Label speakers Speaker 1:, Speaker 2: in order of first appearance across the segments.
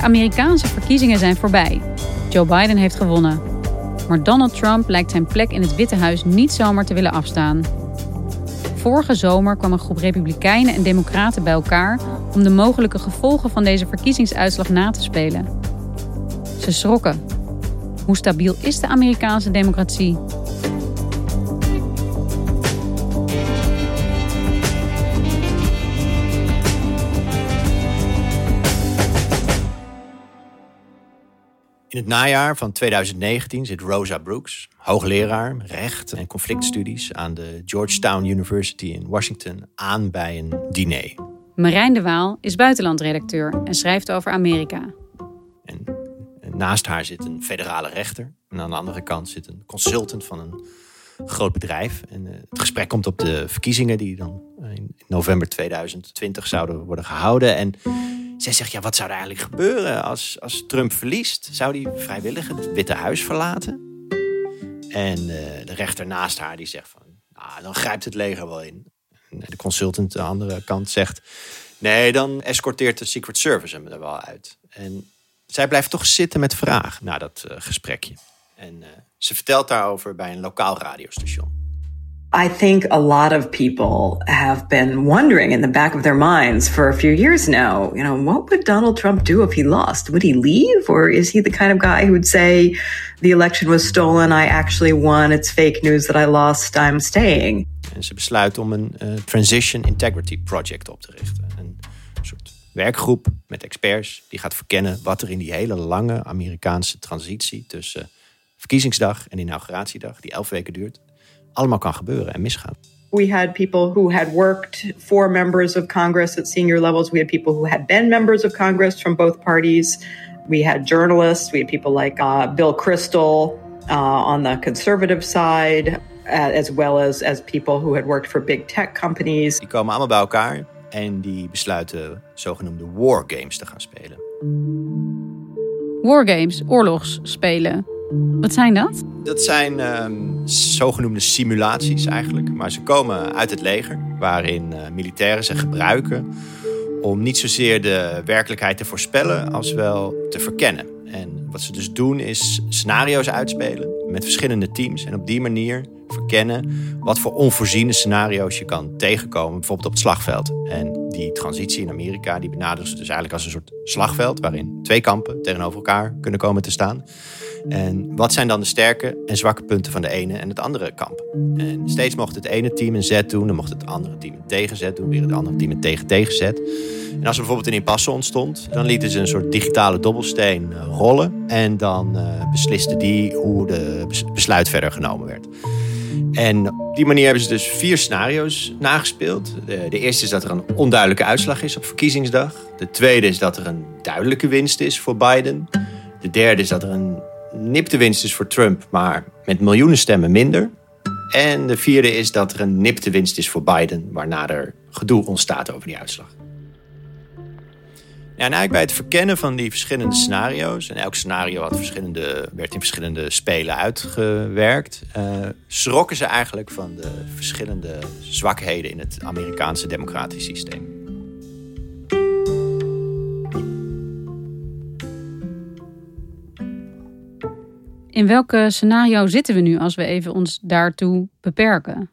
Speaker 1: De Amerikaanse verkiezingen zijn voorbij. Joe Biden heeft gewonnen. Maar Donald Trump lijkt zijn plek in het Witte Huis niet zomaar te willen afstaan. Vorige zomer kwam een groep Republikeinen en Democraten bij elkaar om de mogelijke gevolgen van deze verkiezingsuitslag na te spelen. Ze schrokken. Hoe stabiel is de Amerikaanse democratie?
Speaker 2: In het najaar van 2019 zit Rosa Brooks, hoogleraar recht en conflictstudies aan de Georgetown University in Washington, aan bij een diner.
Speaker 1: Marijn de Waal is buitenlandredacteur en schrijft over Amerika.
Speaker 2: En naast haar zit een federale rechter. En aan de andere kant zit een consultant van een groot bedrijf. En eh, het gesprek komt op de verkiezingen die dan in november 2020 zouden worden gehouden. En zij zegt, ja, wat zou er eigenlijk gebeuren als, als Trump verliest? Zou hij vrijwillig het Witte Huis verlaten? En uh, de rechter naast haar die zegt van, nou, dan grijpt het leger wel in. En de consultant aan de andere kant zegt, nee, dan escorteert de Secret Service hem er wel uit. En zij blijft toch zitten met vragen na dat uh, gesprekje. En ze vertelt daarover bij een lokaal radiostation.
Speaker 3: I think a lot of people have been wondering in the back of their minds for a few years now, you know, what would Donald Trump do if he lost? Would he leave? Or is he the kind of guy who would say, the election was stolen, I actually won, it's fake news that I lost, I'm staying?
Speaker 2: En ze besluit om een uh, Transition Integrity Project op te richten. Een soort werkgroep met experts die gaat verkennen wat er in die hele lange Amerikaanse transitie tussen verkiezingsdag en inauguratiedag, die elf weken duurt, allemaal kan gebeuren en misgaan.
Speaker 3: We had people who had worked for members of Congress at senior levels. We had people who had been members of Congress from both parties. We had journalists. We had people like uh, Bill Kristol uh, on the conservative side, uh, as well as, as people who had worked for big tech companies.
Speaker 2: Die komen allemaal bij elkaar en die besluiten zogenoemde war games te gaan spelen.
Speaker 1: Wargames, oorlogsspelen. Wat zijn dat?
Speaker 2: Dat zijn um, zogenoemde simulaties eigenlijk. Maar ze komen uit het leger, waarin uh, militairen ze gebruiken om niet zozeer de werkelijkheid te voorspellen, als wel te verkennen. En wat ze dus doen is scenario's uitspelen met verschillende teams. En op die manier verkennen wat voor onvoorziene scenario's je kan tegenkomen, bijvoorbeeld op het slagveld. En die transitie in Amerika, die benaderen ze dus eigenlijk als een soort slagveld waarin twee kampen tegenover elkaar kunnen komen te staan. En wat zijn dan de sterke en zwakke punten van de ene en het andere kamp? En steeds mocht het ene team een zet doen, dan mocht het andere team een tegenzet doen, weer het andere team een tegen tegenzet. En als er bijvoorbeeld een impasse ontstond, dan lieten ze een soort digitale dobbelsteen eh, rollen en dan uh, besliste die hoe de besluit verder genomen werd. En op die manier hebben ze dus vier scenario's nagespeeld. De, eerste is dat er een onduidelijke uitslag is op verkiezingsdag. De tweede is dat er een duidelijke winst is voor Biden. De derde is dat er een nipte winst is voor Trump, maar met miljoenen stemmen minder. En de vierde is dat er een nipte winst is voor Biden, waarna er gedoe ontstaat over die uitslag. Ja, en eigenlijk bij het verkennen van die verschillende scenario's, en elk scenario had verschillende, werd in verschillende spelen uitgewerkt, uh, schrokken ze eigenlijk van de verschillende zwakheden in het Amerikaanse democratisch systeem.
Speaker 1: In welke scenario zitten we nu als we even ons daartoe beperken?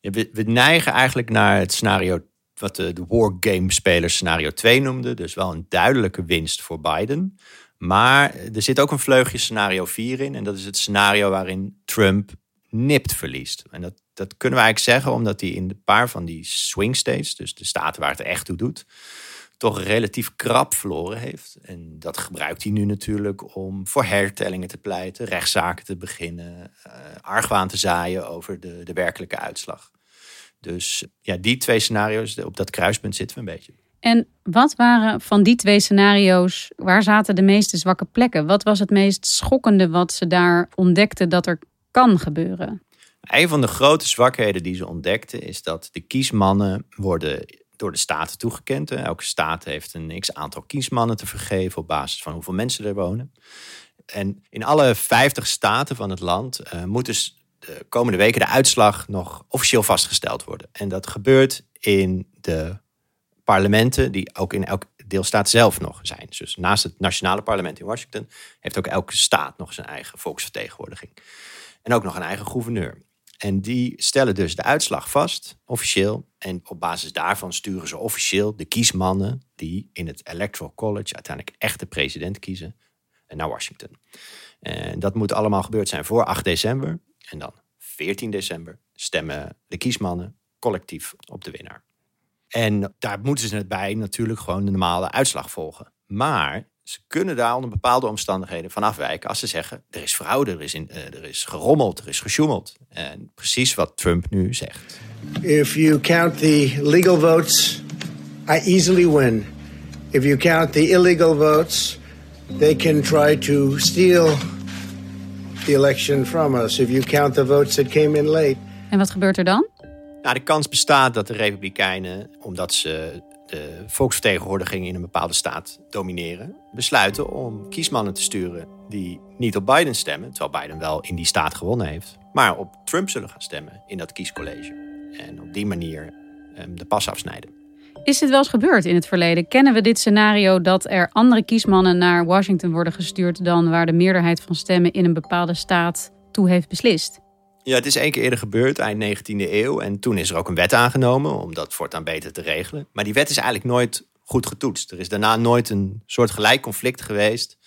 Speaker 2: We, neigen eigenlijk naar het scenario wat de, de wargame-spelers scenario 2 noemden. Dus wel een duidelijke winst voor Biden. Maar er zit ook een vleugje scenario 4 in. En dat is het scenario waarin Trump nipt verliest. En dat, dat kunnen we eigenlijk zeggen omdat hij in een paar van die swing states, dus de staten waar het echt toe doet, toch relatief krap verloren heeft. En dat gebruikt hij nu natuurlijk om voor hertellingen te pleiten, rechtszaken te beginnen, uh, argwaan te zaaien over de, de werkelijke uitslag. Dus ja, die twee scenario's, op dat kruispunt zitten we een beetje.
Speaker 1: En wat waren van die twee scenario's, waar zaten de meeste zwakke plekken? Wat was het meest schokkende wat ze daar ontdekten dat er kan gebeuren?
Speaker 2: Een van de grote zwakheden die ze ontdekten is dat de kiesmannen worden door de staten toegekend. Elke staat heeft een x aantal kiesmannen te vergeven op basis van hoeveel mensen er wonen. En in alle 50 staten van het land uh, moet dus de komende weken de uitslag nog officieel vastgesteld worden. En dat gebeurt in de parlementen die ook in elke deelstaat zelf nog zijn. Dus naast het nationale parlement in Washington heeft ook elke staat nog zijn eigen volksvertegenwoordiging. En ook nog een eigen gouverneur. En die stellen dus de uitslag vast, officieel. En op basis daarvan sturen ze officieel de kiesmannen die in het Electoral College uiteindelijk echt de president kiezen naar Washington. En dat moet allemaal gebeurd zijn voor 8 december. En dan 14 december stemmen de kiesmannen collectief op de winnaar. En daar moeten ze het bij natuurlijk gewoon de normale uitslag volgen. Maar ze kunnen daar onder bepaalde omstandigheden van afwijken als ze zeggen: er is fraude, er is, in, uh, er is gerommeld, er is gesjoemeld. En precies wat Trump nu zegt.
Speaker 4: If you count the legal votes, I easily win. If you count the illegal votes, they can try to steal the election from us. If you count the votes that came in late.
Speaker 1: En wat gebeurt er dan?
Speaker 2: Nou, de kans bestaat dat de Republikeinen, omdat ze de volksvertegenwoordiging in een bepaalde staat domineren, besluiten om kiesmannen te sturen die niet op Biden stemmen, terwijl Biden wel in die staat gewonnen heeft, maar op Trump zullen gaan stemmen in dat kiescollege. En op die manier um, de pas afsnijden.
Speaker 1: Is dit wel eens gebeurd in het verleden? Kennen we dit scenario dat er andere kiesmannen naar Washington worden gestuurd dan waar de meerderheid van stemmen in een bepaalde staat toe heeft beslist?
Speaker 2: Ja, het is één keer eerder gebeurd, eind 19e eeuw. En toen is er ook een wet aangenomen om dat voortaan beter te regelen. Maar die wet is eigenlijk nooit goed getoetst. Er is daarna nooit een soort gelijk conflict geweest.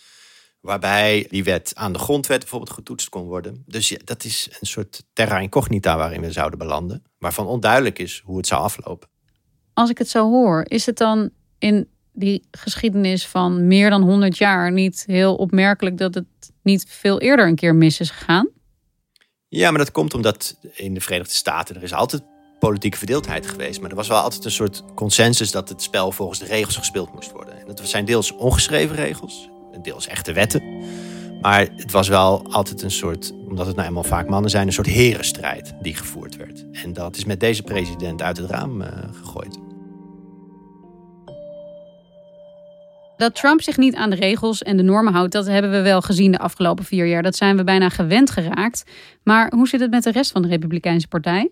Speaker 2: Waarbij die wet aan de grondwet bijvoorbeeld getoetst kon worden. Dus dat is een soort terra incognita waarin we zouden belanden. Waarvan onduidelijk is hoe het zou aflopen.
Speaker 1: Als ik het zo hoor, is het dan in die geschiedenis van meer dan 100 jaar niet heel opmerkelijk dat het niet veel eerder een keer mis is gegaan?
Speaker 2: Ja, maar dat komt omdat in de Verenigde Staten er is altijd politieke verdeeldheid geweest. Maar er was wel altijd een soort consensus dat het spel volgens de regels gespeeld moest worden. En dat zijn deels ongeschreven regels, deels echte wetten. Maar het was wel altijd een soort, omdat het nou eenmaal vaak mannen zijn, een soort herenstrijd die gevoerd werd. En dat is met deze president uit het raam uh, gegooid.
Speaker 1: Dat Trump zich niet aan de regels en de normen houdt, dat hebben we wel gezien de afgelopen vier jaar. Dat zijn we bijna gewend geraakt. Maar hoe zit het met de rest van de Republikeinse Partij?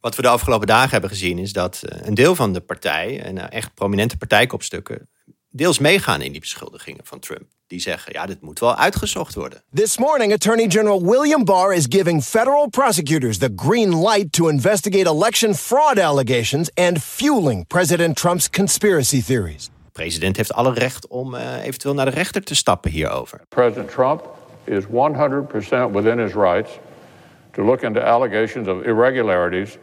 Speaker 2: Wat we de afgelopen dagen hebben gezien is dat eh, een deel van de partij, en eh, echt prominente partijkopstukken, deels meegaan in die beschuldigingen van Trump. Die zeggen, ja, dit moet wel uitgezocht worden.
Speaker 5: This morning, Attorney General William Barr is giving federal prosecutors the green light to investigate election fraud allegations and fueling President Trump's conspiracy theories.
Speaker 2: De president heeft alle recht om uh, eventueel naar de rechter te stappen hierover.
Speaker 6: President Trump is 100% within his rights to look into allegations of irregularities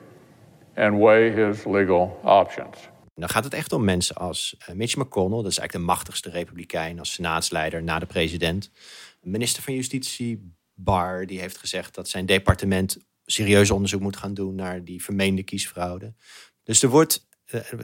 Speaker 6: and weigh his legal options.
Speaker 2: dan gaat het echt om mensen als uh, Mitch McConnell, dat is eigenlijk de machtigste republikein als senaatsleider na de president. Minister van Justitie Barr, die heeft gezegd dat zijn departement serieus onderzoek moet gaan doen naar die vermeende kiesfraude. Dus er wordt eh,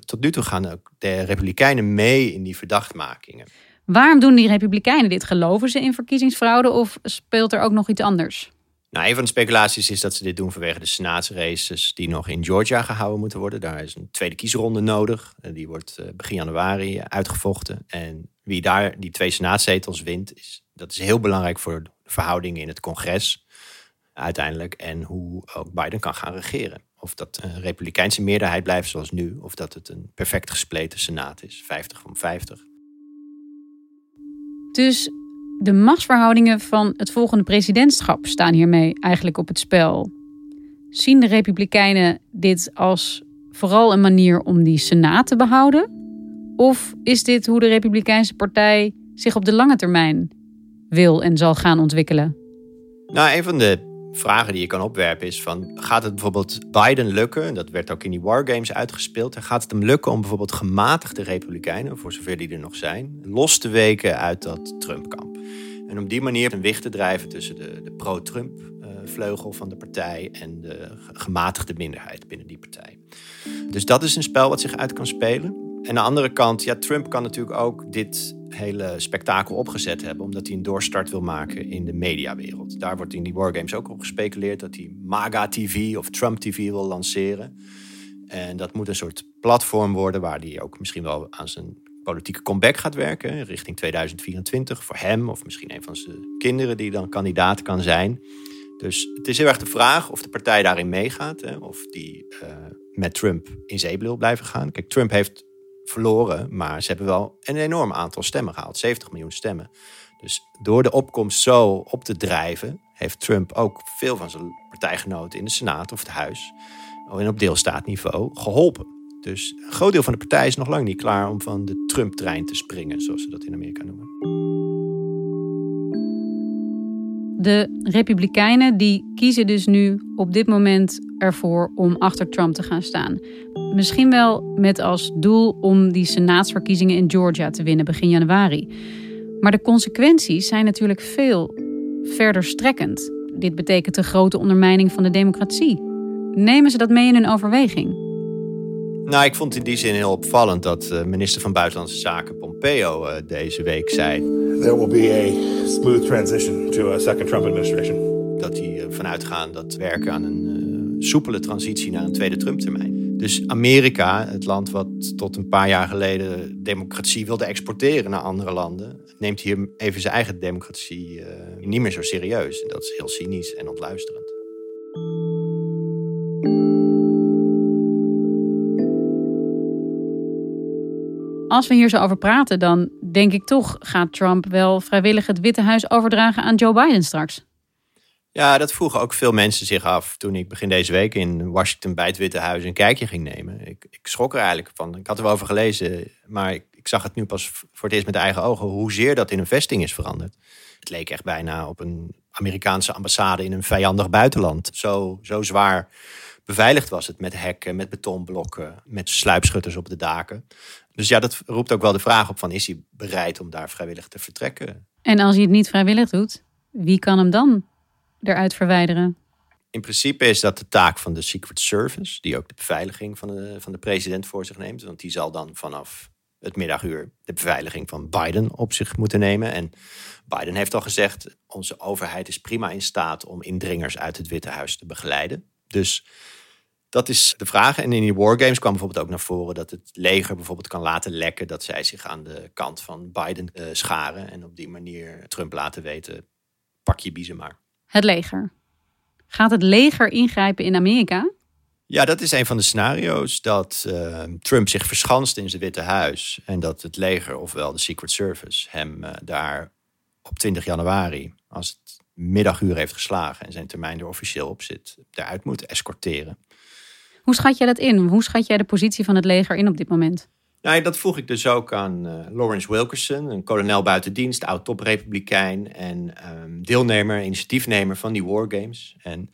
Speaker 2: tot nu toe gaan ook de Republikeinen mee in die verdachtmakingen.
Speaker 1: Waarom doen die Republikeinen dit? Geloven ze in verkiezingsfraude of speelt er ook nog iets anders?
Speaker 2: Nou, een van de speculaties is dat ze dit doen vanwege de senaatsraces die nog in Georgia gehouden moeten worden. Daar is een tweede kiesronde nodig. Eh, die wordt eh, begin januari uitgevochten. En wie daar die twee senaatszetels wint, is, dat is heel belangrijk voor de verhoudingen in het congres uiteindelijk. En hoe ook Biden kan gaan regeren. Of dat een republikeinse meerderheid blijft zoals nu, of dat het een perfect gespleten senaat is, 50 om 50.
Speaker 1: Dus de machtsverhoudingen van het volgende presidentschap staan hiermee eigenlijk op het spel. Zien de Republikeinen dit als vooral een manier om die Senaat te behouden? Of is dit hoe de Republikeinse Partij zich op de lange termijn wil en zal gaan ontwikkelen?
Speaker 2: Nou, een van de vragen die je kan opwerpen is van... gaat het bijvoorbeeld Biden lukken, dat werd ook in die wargames uitgespeeld... gaat het hem lukken om bijvoorbeeld gematigde republikeinen, voor zover die er nog zijn... los te weken uit dat Trump-kamp? En op die manier een wicht te drijven tussen de, de pro-Trump-vleugel van de partij... en de gematigde minderheid binnen die partij. Dus dat is een spel wat zich uit kan spelen. En aan de andere kant, ja, Trump kan natuurlijk ook dit hele spektakel opgezet hebben, omdat hij een doorstart wil maken in de mediawereld. Daar wordt in die wargames ook op gespeculeerd dat hij MAGA TV of Trump TV wil lanceren. En dat moet een soort platform worden waar hij ook misschien wel aan zijn politieke comeback gaat werken richting 2024 voor hem of misschien een van zijn kinderen die dan kandidaat kan zijn. Dus het is heel erg de vraag of de partij daarin meegaat, hè, of die uh, met Trump in zee wil blijven gaan. Kijk, Trump heeft verloren, maar ze hebben wel een enorm aantal stemmen gehaald, 70 miljoen stemmen. Dus door de opkomst zo op te drijven, heeft Trump ook veel van zijn partijgenoten in de Senaat of het Huis, en op deelstaatniveau, geholpen. Dus een groot deel van de partij is nog lang niet klaar om van de Trump-trein te springen, zoals ze dat in Amerika noemen.
Speaker 1: De Republikeinen die kiezen dus nu op dit moment ervoor om achter Trump te gaan staan. Misschien wel met als doel om die senaatsverkiezingen in Georgia te winnen begin januari. Maar de consequenties zijn natuurlijk veel verder strekkend. Dit betekent een grote ondermijning van de democratie. Nemen ze dat mee in hun overweging?
Speaker 2: Nou, ik vond het in die zin heel opvallend dat uh, minister van Buitenlandse Zaken Pompeo uh, deze week zei.
Speaker 7: There will be a smooth transition to a second Trump administration.
Speaker 2: Dat hij ervan uh, uitgaan dat werken aan een soepele transitie naar een tweede Trump-termijn. Dus Amerika, het land wat tot een paar jaar geleden democratie wilde exporteren naar andere landen, neemt hier even zijn eigen democratie niet meer zo serieus. Dat is heel cynisch en ontluisterend.
Speaker 1: Als we hier zo over praten, dan denk ik toch gaat Trump wel vrijwillig het Witte Huis overdragen aan Joe Biden straks.
Speaker 2: Ja, dat vroegen ook veel mensen zich af toen ik begin deze week in Washington bij het Witte Huis een kijkje ging nemen. Ik, ik schrok er eigenlijk van. Ik had er wel over gelezen, maar ik, zag het nu pas voor het eerst met eigen ogen hoezeer dat in een vesting is veranderd. Het leek echt bijna op een Amerikaanse ambassade in een vijandig buitenland. Zo, zo zwaar beveiligd was het met hekken, met betonblokken, met sluipschutters op de daken. Dus ja, dat roept ook wel de vraag op van is hij bereid om daar vrijwillig te vertrekken?
Speaker 1: En als hij het niet vrijwillig doet, wie kan hem dan eruit verwijderen?
Speaker 2: In principe is dat de taak van de Secret Service, die ook de beveiliging van de, van de president voor zich neemt. Want die zal dan vanaf het middaguur de beveiliging van Biden op zich moeten nemen. En Biden heeft al gezegd, onze overheid is prima in staat om indringers uit het Witte Huis te begeleiden. Dus dat is de vraag. En in die wargames kwam bijvoorbeeld ook naar voren dat het leger bijvoorbeeld kan laten lekken dat zij zich aan de kant van Biden uh, scharen. En op die manier Trump laten weten: pak je biezen maar.
Speaker 1: Het leger. Gaat het leger ingrijpen in Amerika?
Speaker 2: Ja, dat is een van de scenario's. Dat uh, Trump zich verschanst in zijn Witte Huis. En dat het leger, ofwel de Secret Service, hem uh, daar op 20 januari, als het middaguur heeft geslagen en zijn termijn er officieel op zit, eruit moet escorteren.
Speaker 1: Hoe schat jij dat in? Hoe schat jij de positie van het leger in op dit moment?
Speaker 2: Nou, dat vroeg ik dus ook aan uh, Lawrence Wilkerson, een kolonel buiten dienst, oud toprepublikein en um, deelnemer, initiatiefnemer van die wargames. En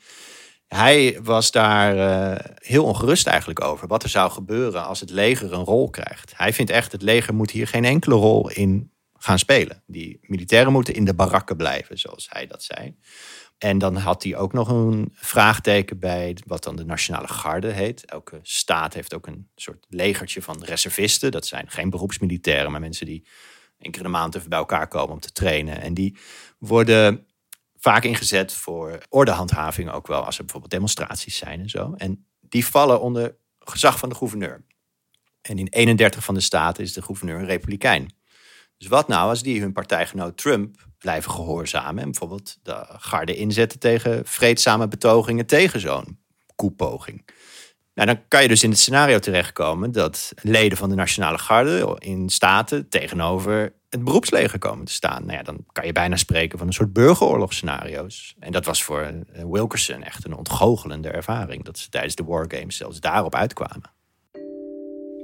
Speaker 2: hij was daar uh, heel ongerust eigenlijk over wat er zou gebeuren als het leger een rol krijgt. Hij vindt echt het leger moet hier geen enkele rol in gaan spelen. Die militairen moeten in de barakken blijven, zoals hij dat zei. En dan had hij ook nog een vraagteken bij wat dan de Nationale Garde heet. Elke staat heeft ook een soort legertje van reservisten. Dat zijn geen beroepsmilitairen, maar mensen die één keer de maand even bij elkaar komen om te trainen. En die worden vaak ingezet voor ordehandhaving ook wel, als er bijvoorbeeld demonstraties zijn en zo. En die vallen onder gezag van de gouverneur. En in 31 van de staten is de gouverneur een republikein. Dus wat nou als die hun partijgenoot Trump blijven gehoorzamen en bijvoorbeeld de garde inzetten tegen vreedzame betogingen tegen zo'n koepoging? Nou, dan kan je dus in het scenario terechtkomen dat leden van de Nationale Garde in staten tegenover het beroepsleger komen te staan. Nou ja, dan kan je bijna spreken van een soort burgeroorlogsscenario's. En dat was voor Wilkerson echt een ontgoochelende ervaring. Dat ze tijdens de wargames zelfs daarop uitkwamen.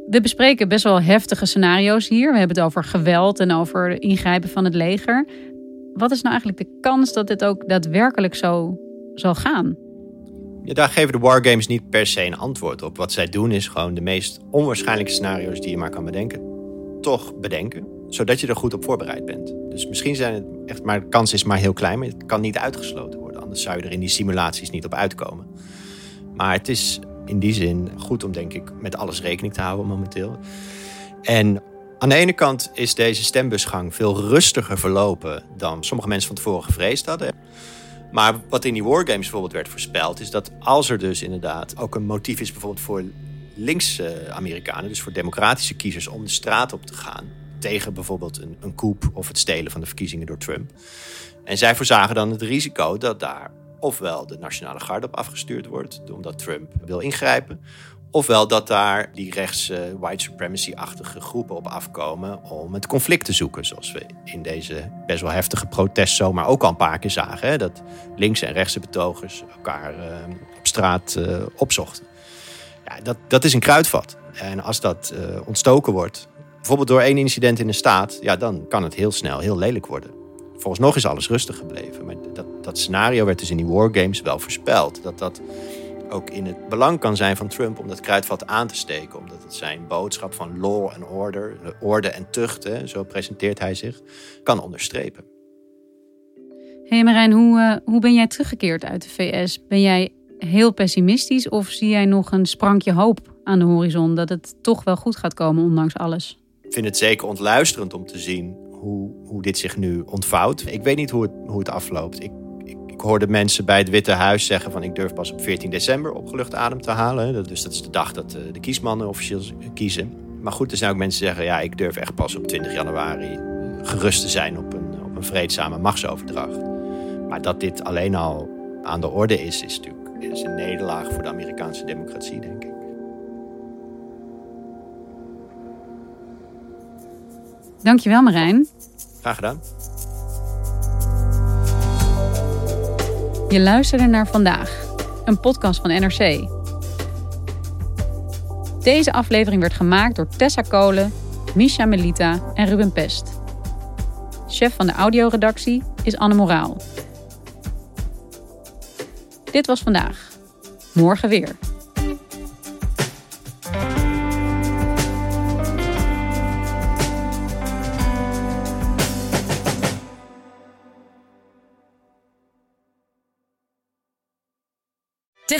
Speaker 1: We bespreken best wel heftige scenario's hier. We hebben het over geweld en over ingrijpen van het leger. Wat is nou eigenlijk de kans dat dit ook daadwerkelijk zo zal gaan?
Speaker 2: Ja, daar geven de wargames niet per se een antwoord op. Wat zij doen is gewoon de meest onwaarschijnlijke scenario's die je maar kan bedenken, toch bedenken, zodat je er goed op voorbereid bent. Dus misschien zijn het echt, maar de kans is maar heel klein, maar het kan niet uitgesloten worden. Anders zou je er in die simulaties niet op uitkomen. Maar het is in die zin goed om, denk ik, met alles rekening te houden momenteel. En aan de ene kant is deze stembusgang veel rustiger verlopen dan sommige mensen van tevoren gevreesd hadden. Maar wat in die wargames bijvoorbeeld werd voorspeld, is dat als er dus inderdaad ook een motief is bijvoorbeeld voor linkse Amerikanen, dus voor democratische kiezers, om de straat op te gaan tegen bijvoorbeeld een, een coup of het stelen van de verkiezingen door Trump. En zij voorzagen dan het risico dat daar ofwel de nationale garde op afgestuurd wordt, omdat Trump wil ingrijpen, ofwel dat daar die rechtse white supremacy-achtige groepen op afkomen om het conflict te zoeken, zoals we in deze best wel heftige protestzomer ook al een paar keer zagen, hè, dat linkse en rechtse betogers elkaar uh, op straat uh, opzochten. Ja, dat, dat is een kruidvat. En als dat ontstoken wordt, bijvoorbeeld door één incident in de staat, ja, dan kan het heel snel heel lelijk worden. Volgens nog is alles rustig gebleven. Maar dat, dat scenario werd dus in die wargames wel voorspeld. Dat dat ook in het belang kan zijn van Trump om dat kruidvat aan te steken. Omdat het zijn boodschap van law and order, orde en tucht, hè, zo presenteert hij zich, kan onderstrepen.
Speaker 1: Hé hey Marijn, hoe, uh, hoe ben jij teruggekeerd uit de VS? Ben jij heel pessimistisch of zie jij nog een sprankje hoop aan de horizon dat het toch wel goed gaat komen ondanks alles?
Speaker 2: Ik vind het zeker ontluisterend om te zien hoe, hoe dit zich nu ontvouwt. Ik weet niet hoe het, hoe het afloopt. Ik, ik, hoorde mensen bij het Witte Huis zeggen van ik durf pas op 14 december opgelucht adem te halen. Dus dat is de dag dat de kiesmannen officieel kiezen. Maar goed, er zijn ook mensen die zeggen ja, ik durf echt pas op 20 januari gerust te zijn op een, op een vreedzame machtsoverdracht. Maar dat dit alleen al aan de orde is, is natuurlijk is een nederlaag voor de Amerikaanse democratie, denk ik.
Speaker 1: Dankjewel Marijn.
Speaker 2: Graag gedaan.
Speaker 1: Je luisterde naar vandaag, een podcast van NRC. Deze aflevering werd gemaakt door Tessa Kolen, Misha Melita en Ruben Pest. Chef van de audioredactie is Anne Moraal. Dit was vandaag. Morgen weer.